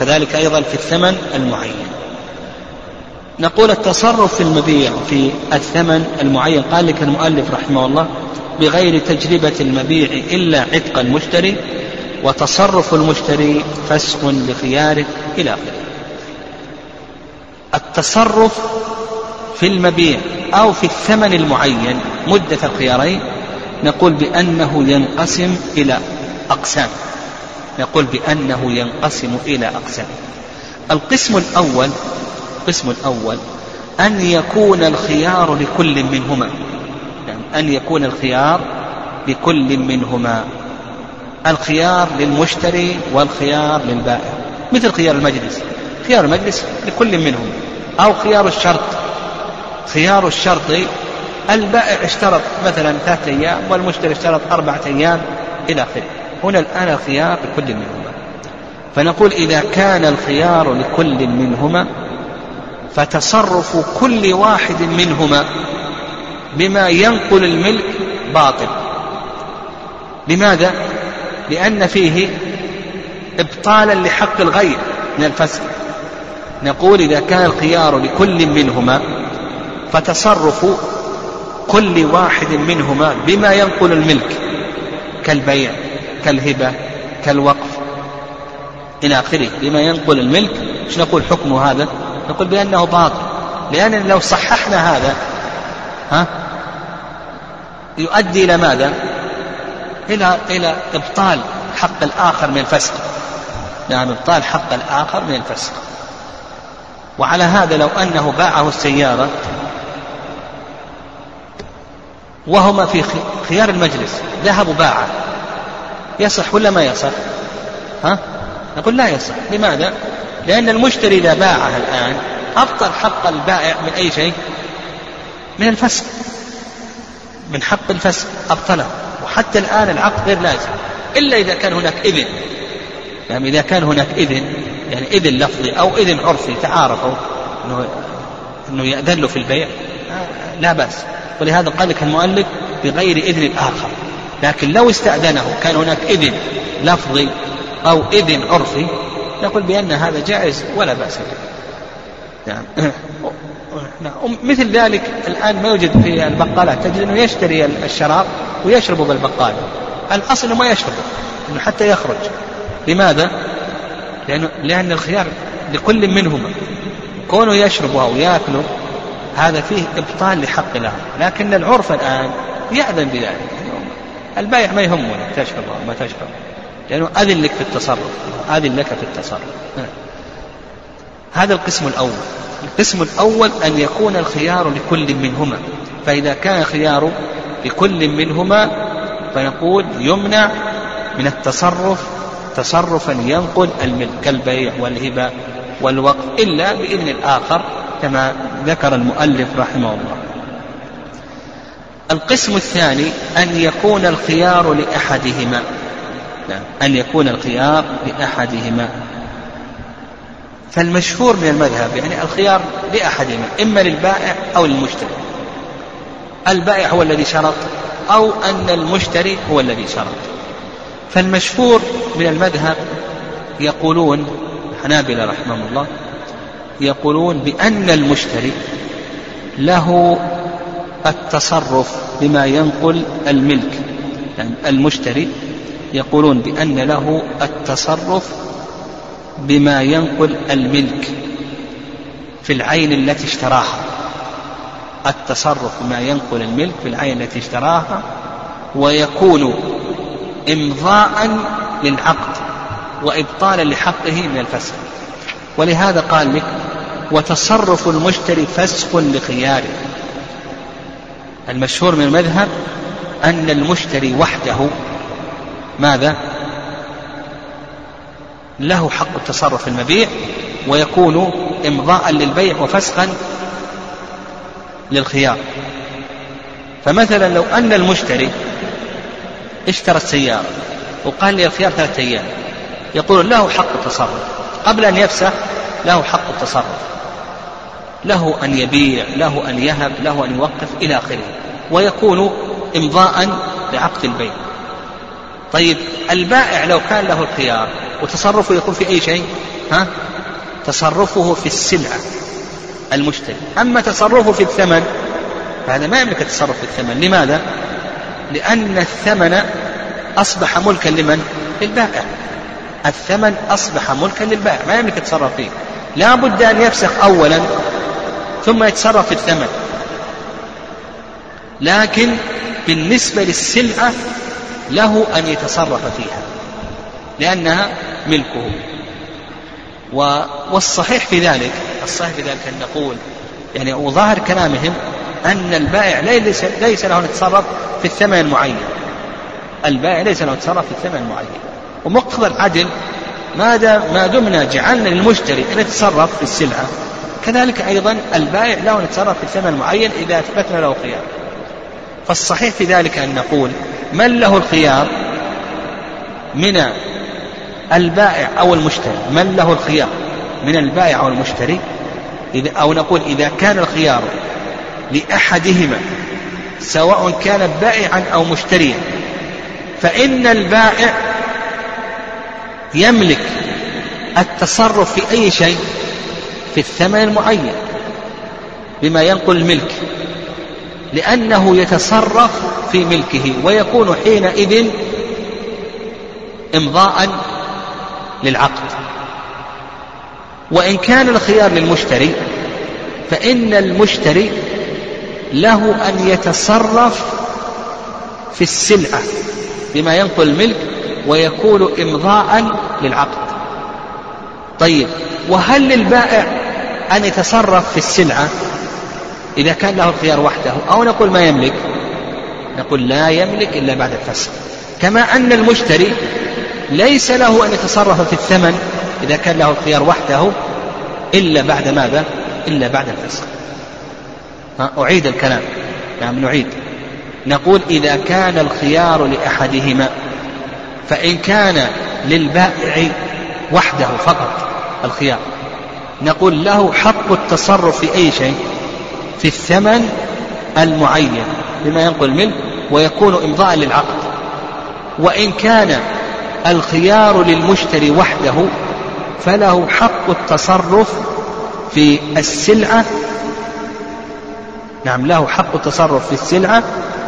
كذلك أيضا في الثمن المعين. نقول التصرف في المبيع في الثمن المعين قال لك المؤلف رحمه الله بغير تجربة المبيع إلا عتق المشتري وتصرف المشتري فسخ لخياره إلى آخره. التصرف في المبيع أو في الثمن المعين مدة الخيارين نقول بأنه ينقسم إلى أقسام. نقول بأنه ينقسم إلى أقسام. القسم الأول القسم الأول أن يكون الخيار لكل منهما. يعني أن يكون الخيار لكل منهما. الخيار للمشتري والخيار للبائع. مثل خيار المجلس. خيار المجلس لكل منهم. أو خيار الشرط. خيار الشرط البائع اشترط مثلا ثلاثة أيام والمشتري اشترط أربعة أيام إلى آخره. هنا الآن الخيار لكل منهما. فنقول إذا كان الخيار لكل منهما فتصرف كل واحد منهما بما ينقل الملك باطل. لماذا؟ لأن فيه إبطالا لحق الغير من الفسق. نقول إذا كان الخيار لكل منهما فتصرف كل واحد منهما بما ينقل الملك كالبيع كالهبة كالوقف إلى آخره. بما ينقل الملك إيش نقول حكم هذا؟ نقول بأنه باطل. لأن لو صححنا هذا ها يؤدي إلى ماذا؟ إلى إلى إبطال حق الآخر من الفسق. نعم إبطال حق الآخر من الفسق. وعلى هذا لو أنه باعه السيارة وهما في خيار المجلس ذهب وباعه يصح ولا ما يصح؟ ها؟ نقول لا يصح. لماذا؟ لأن المشتري إذا باعها الآن أبطل حق البائع من أي شيء؟ من الفسق. من حق الفسق. أبطله. وحتى الآن العقد غير لازم إلا إذا كان هناك إذن. يعني إذا كان هناك إذن يعني إذن لفظي أو إذن عرفي تعارفوا أنه أنه يأذن له في البيع لا بأس. ولهذا قال لك المؤلف بغير إذن الآخر لكن لو استأذنه كان هناك إذن لفظي أو إذن عرفي نقول بأن هذا جائز ولا بأس به. نعم. مثل ذلك الآن ما يوجد في البقالات. تجد أنه يشتري الشراب ويشربه بالبقالة الأصل ما يشربه أنه حتى يخرج. لماذا؟ لأنه لأن الخيار لكل منهما. كونه يشربه أو يأكله هذا فيه إبطال لحق الله لكن العرف الآن يأذن بذلك. البائع ما يهمه تشرب أو ما تشرب. لأنه أذن لك في التصرف أذن لك في التصرف. هذا القسم الأول. القسم الأول أن يكون الخيار لكل منهما. فإذا كان الخيار لكل منهما فنقول يمنع من التصرف تصرفا ينقل الملك كالبيع والهبة والوقف إلا بإذن الآخر كما ذكر المؤلف رحمه الله. القسم الثاني أن يكون الخيار لأحدهما. أن يكون الخيار لأحدهما. فالمشهور من المذهب يعني الخيار لأحدهما إما للبائع أو للمشتري. البائع هو الذي شرط أو أن المشتري هو الذي شرط. فالمشهور من المذهب يقولون الحنابلة رحمهم الله يقولون بأن المشتري له التصرف بما ينقل الملك. يعني المشتري يقولون بأن له التصرف بما ينقل الملك في العين التي اشتراها. التصرف بما ينقل الملك في العين التي اشتراها ويكون إمضاء للعقد وإبطالا لحقه من الفسخ ولهذا قال لك وتصرف المشتري فسخ لخياره. المشهور من المذهب أن المشتري وحده ماذا؟ له حق التصرف في المبيع ويكون إمضاء للبيع وفسخا للخيار. فمثلا لو أن المشتري اشترى السيارة وقال لي الخيار ثلاثة أيام يقول له حق التصرف. قبل أن يفسخ له حق التصرف. له أن يبيع له أن يهب له أن يوقف إلى آخره. ويكون إمضاء لعقد البيع. طيب البائع لو كان له الخيار وتصرفه يكون في أي شيء؟ ها؟ تصرفه في السلعة. المشتري. أما تصرفه في الثمن فهذا ما يملك التصرف في الثمن. لماذا؟ لأن الثمن أصبح ملكا لمن؟ للبائع. الثمن أصبح ملكا للبائع. ما يملك يتصرف فيه. لا بد أن يفسخ أولا ثم يتصرف في الثمن. لكن بالنسبة للسلعة له أن يتصرف فيها لأنها ملكه. والصحيح في ذلك الصحيح في ذلك أن نقول يعني وظاهر كلامهم أن البائع ليس, ليس له أن يتصرف في الثمن المعين. البائع ليس له أن يتصرف في الثمن المعين. ومقتضى العدل ما ما دمنا جعلنا للمشتري أن يتصرف في السلعة كذلك أيضا البائع له أن يتصرف في الثمن المعين إذا أثبتنا له خيار فالصحيح في ذلك أن نقول من له الخيار؟ من البائع أو المشتري. من له الخيار؟ من البائع أو المشتري؟ أو نقول إذا كان الخيار لأحدهما سواء كان بائعا أو مشتريا فإن البائع يملك التصرف في أي شيء في الثمن المعين بما ينقل الملك لأنه يتصرف في ملكه ويكون حينئذ إمضاء للعقد. وإن كان الخيار للمشتري فإن المشتري له أن يتصرف في السلعة بما ينقل الملك ويكون إمضاء للعقد. طيب وهل للبائع أن يتصرف في السلعة إذا كان له الخيار وحده؟ أو نقول ما يملك؟ نقول لا يملك إلا بعد الفسخ. كما أن المشتري ليس له أن يتصرف في الثمن إذا كان له الخيار وحده إلا بعد ماذا؟ إلا بعد الفسخ أعيد الكلام. نعم نعيد. نقول إذا كان الخيار لأحدهما فإن كان للبائع وحده فقط الخيار نقول له حق التصرف في أي شيء؟ في الثمن المعين بما ينقل منه ويكون إمضاء للعقد. وإن كان الخيار للمشتري وحده فله حق التصرف في السلعة. نعم له حق التصرف في السلعة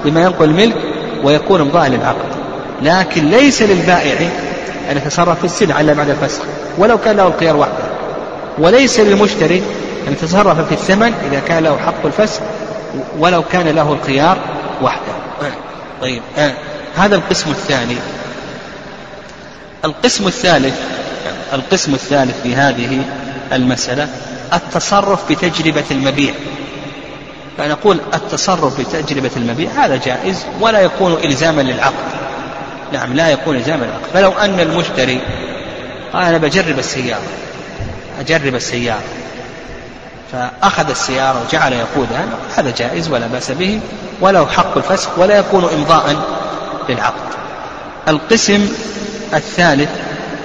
بما ينقل الملك ويكون إمضاء للعقد. لكن ليس للبائع أن يتصرف في السلعة إلا بعد الفسخ ولو كان له الخيار وحده. وليس للمشتري أن يتصرف في الثمن إذا كان له حق الفسخ ولو كان له الخيار وحده. طيب آه. هذا القسم الثاني. القسم الثالث القسم الثالث في هذه المسألة التصرف بتجربة المبيع. فنقول التصرف بتجربة المبيع هذا جائز ولا يكون إلزاما للعقد. نعم لا يكون إلزاما للعقد. فلو أن المشتري قال أنا بجرب السيارة أجرب السيارة. فأخذ السيارة وجعل يقودها هذا جائز ولا بأس به وله حق الفسخ ولا يكون إمضاء للعقد. القسم الثالث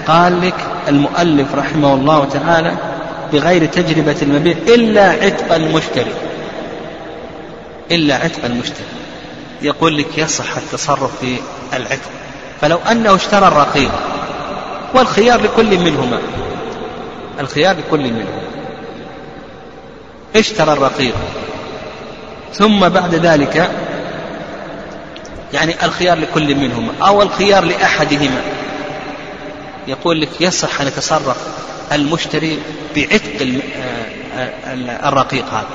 قال لك المؤلف رحمه الله تعالى بغير تجربة المبيع إلا عتق المشتري. إلا عتق المشتري. يقول لك يصح التصرف في العتق. فلو أنه اشترى الرقيق والخيار لكل منهما. الخيار لكل منهما. اشترى الرقيق. ثم بعد ذلك يعني الخيار لكل منهما أو الخيار لأحدهما. يقول لك يصح أن يتصرف المشتري بعتق آه، الرقيق هذا.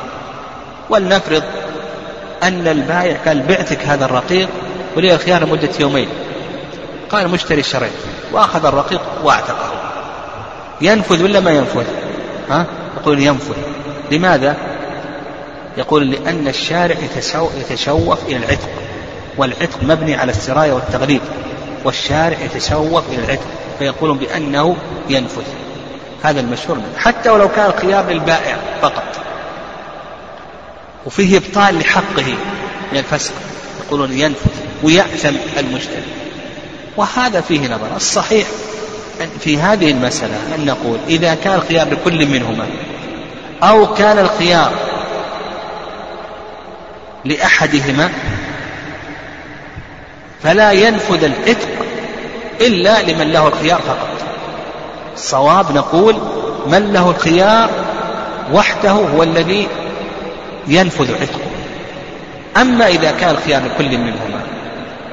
ولنفرض أن البائع قال بعتك هذا الرقيق ولي الخيار لمدة يومين. قال المشتري شريت وأخذ الرقيق واعتقه. ينفذ ولا ما ينفذ؟ ها؟ يقول ينفذ. لماذا؟ يقول لأن الشارع يتشوف إلى العتق والعتق مبني على السراية والتغليب. والشارع يتشوف إلى العتق فيقولون بأنه ينفذ هذا المشهور منه. حتى ولو كان الخيار للبائع فقط. وفيه إبطال لحقه من الفسق. يقولون ينفذ ويأثم المشتري وهذا فيه نظر. الصحيح في هذه المسألة أن نقول إذا كان الخيار لكل منهما أو كان الخيار لأحدهما فلا ينفذ العتق إلا لمن له الخيار فقط. الصواب نقول من له الخيار وحده هو الذي ينفذ عتقه أما إذا كان الخيار لكل منهما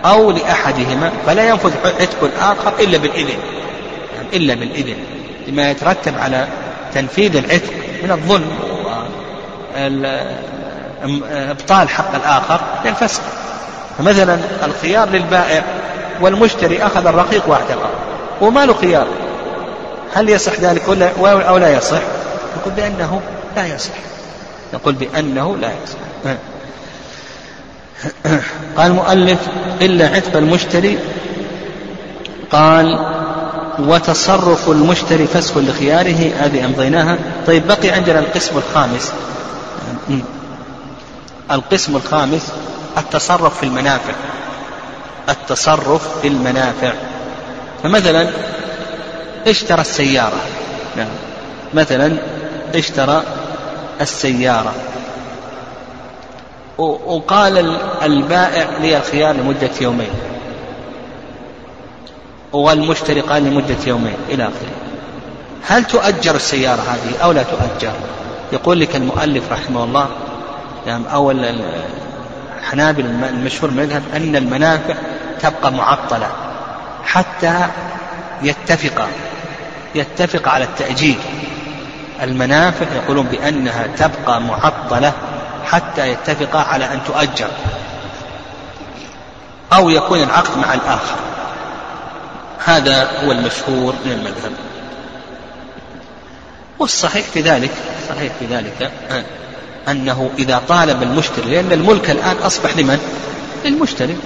أو لأحدهما فلا ينفذ عتق الآخر إلا بالإذن. يعني إلا بالإذن. لما يترتب على تنفيذ العتق من الظلم وإبطال حق الآخر للفسق. فمثلا الخيار للبائع والمشتري أخذ الرقيق واعتقه وما له خيار؟ هل يصح ذلك ولا أو لا يصح؟ نقول بأنه لا يصح. نقول بأنه لا يصح. قال المؤلف إلا عتق المشتري. قال وتصرف المشتري فسخ لخياره. هذه أمضيناها. طيب بقي عندنا القسم الخامس. القسم الخامس التصرف في المنافع. التصرف في المنافع. فمثلا اشترى السيارة. نعم. مثلا اشترى السيارة. وقال البائع لي الخيار لمدة يومين. والمشتري قال لمدة يومين إلى آخره. هل تؤجر السيارة هذه أو لا تؤجر؟ يقول لك المؤلف رحمه الله يعني أو الحنابل المشهور المذهب أن المنافع تبقى معطلة حتى يتفق يتفق على التأجيل. المنافع يقولون بأنها تبقى معطلة حتى يتفقا على أن تؤجر أو يكون العقد مع الآخر. هذا هو المشهور من المذهب. والصحيح في ذلك صحيح في ذلك أنه إذا طالب المشتري لأن الملك الآن أصبح لمن؟ للمشتري.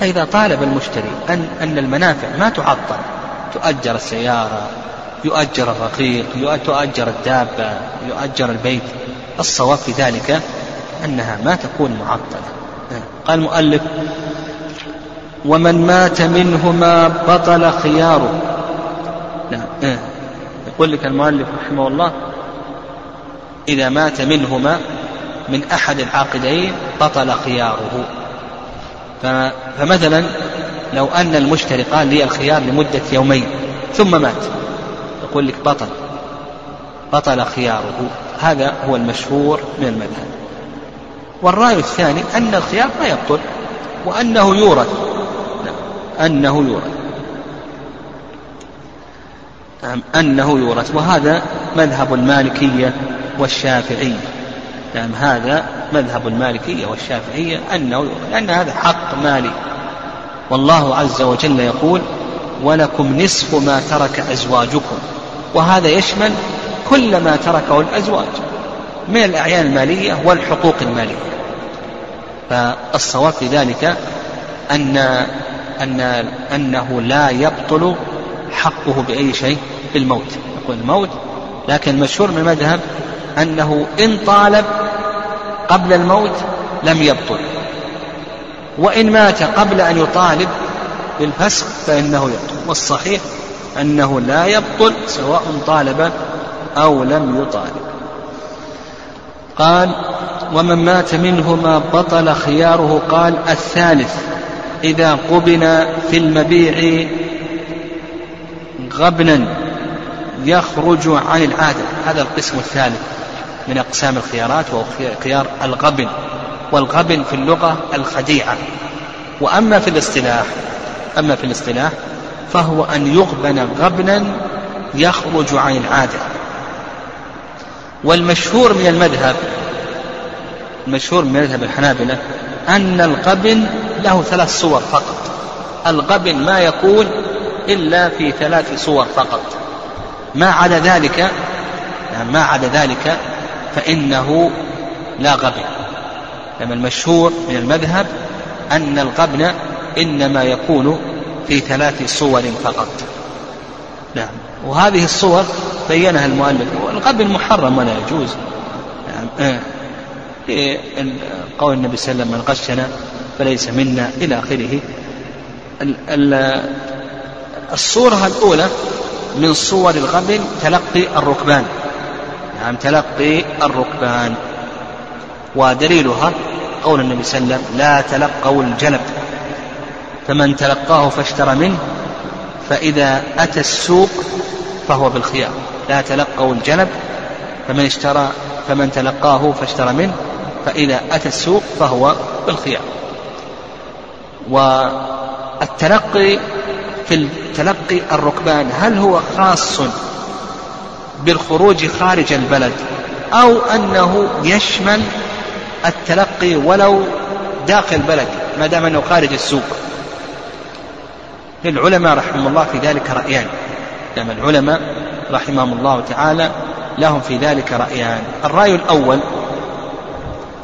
فإذا طالب المشتري أن أن المنافع ما تعطل تؤجر السيارة يؤجر الرقيق تؤجر الدابة يؤجر البيت. الصواب في ذلك أنها ما تكون معطلة. قال المؤلف ومن مات منهما بطل خياره. نعم. يقول لك المؤلف رحمه الله إذا مات منهما من أحد العاقدين بطل خياره. فمثلا لو أن المشتري قال لي الخيار لمدة يومين ثم مات يقول لك بطل بطل خياره. هذا هو المشهور من المذهب. والرأي الثاني أن الخيار ما يبطل وأنه يورث. أنه يورث. أنه يورث. وهذا مذهب المالكية والشافعية. نعم هذا مذهب المالكية والشافعية أنه لأن هذا حق مالي. والله عز وجل يقول ولكم نصف ما ترك أزواجكم. وهذا يشمل كل ما تركه الأزواج من الأعيان المالية والحقوق المالية. فالصواب في ذلك أن أن أنه لا يبطل حقه بأي شيء بالموت يقول الموت لكن المشهور من المذهب أنه إن طالب قبل الموت لم يبطل. وإن مات قبل أن يطالب بالفسخ فإنه يبطل. والصحيح أنه لا يبطل سواء طالب أو لم يطالب. قال ومن مات منهما بطل خياره. قال الثالث إذا قبن في المبيع غبنا يخرج عن العادة. هذا القسم الثالث من أقسام الخيارات وهو خيار الغبن. والغبن في اللغة الخديعة. وأما في الاصطلاح أما في الاصطلاح فهو أن يغبن غبنا يخرج عن العادة. والمشهور من المذهب المشهور من مذهب الحنابلة أن الغبن له ثلاث صور فقط. الغبن ما يكون إلا في ثلاث صور فقط. ما عدا ذلك ما عدا ذلك فإنه لا غبن لما المشهور من المذهب أن الغبن إنما يكون في ثلاث صور فقط. نعم. وهذه الصور بينها المؤلف الغبن محرم ولا يجوز. نعم. في قول النبي صلى الله عليه وسلم من غشنا فليس منا. إلى آخره. الصورة الأولى من صور الغبن تلقي الركبان. نعم تلقي الركبان. ودليلها قول النبي صلى الله عليه وسلم لا تلقوا الجلب فمن تلقاه فاشترى منه فإذا أتى السوق فهو بالخيار. لا تلقوا الجلب فمن اشترى فمن تلقاه فاشترى منه فإذا أتى السوق فهو بالخيار. والتلقي في التلقي الركبان هل هو خاص بالخروج خارج البلد أو أنه يشمل التلقي ولو داخل البلد ما دام أنه خارج السوق؟ للعلماء رحمهم الله في ذلك رأيان. نعم العلماء رحمهم الله تعالى لهم في ذلك رأيان. الرأي الأول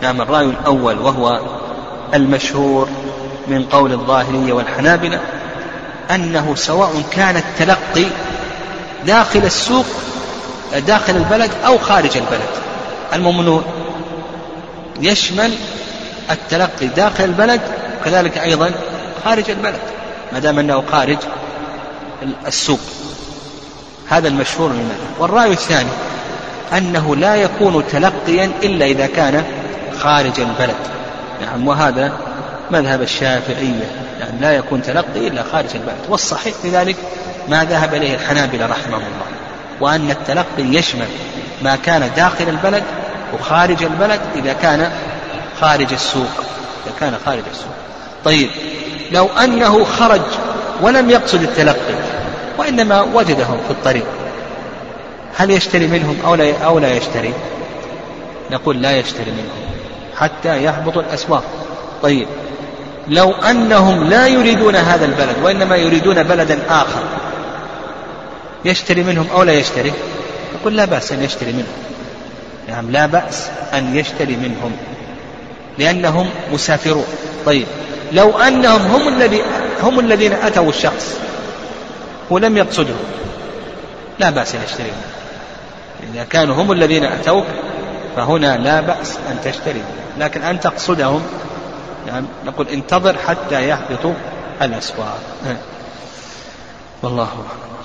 نعم الرأي الأول وهو المشهور من قول الظاهرية والحنابلة أنه سواء كان التلقي داخل السوق داخل البلد أو خارج البلد. الممنوع. يشمل التلقي داخل البلد وكذلك أيضا خارج البلد ما دام أنه خارج السوق. هذا المشهور من المذهب والرأي الثاني أنه لا يكون تلقيا إلا إذا كان خارج البلد. نعم وهذا مذهب الشافعية. يعني لا يكون تلقي إلا خارج البلد. والصحيح في ذلك ما ذهب إليه الحنابلة رحمهم الله وأن التلقي يشمل ما كان داخل البلد وخارج البلد إذا كان خارج السوق. إذا كان خارج السوق. طيب لو أنه خرج ولم يقصد التلقي وإنما وجدهم في الطريق هل يشتري منهم أو لا أو لا يشتري؟ نقول لا يشتري منهم حتى يهبط الأسواق. طيب لو أنهم لا يريدون هذا البلد وإنما يريدون بلدا آخر. يشتري منهم أو لا يشتري؟ نقول لا بأس أن يشتري منهم. نعم لا بأس أن يشتري منهم لأنهم مسافرون. طيب لو أنهم هم الذي هم الذين أتوا الشخص ولم يقصدهم لا بأس أن يشتري منهم. إذا كانوا هم الذين أتوك فهنا لا بأس أن تشتري لكن أن تقصدهم نعم نقول انتظر حتى يهبطوا الأسواق. والله أعلم.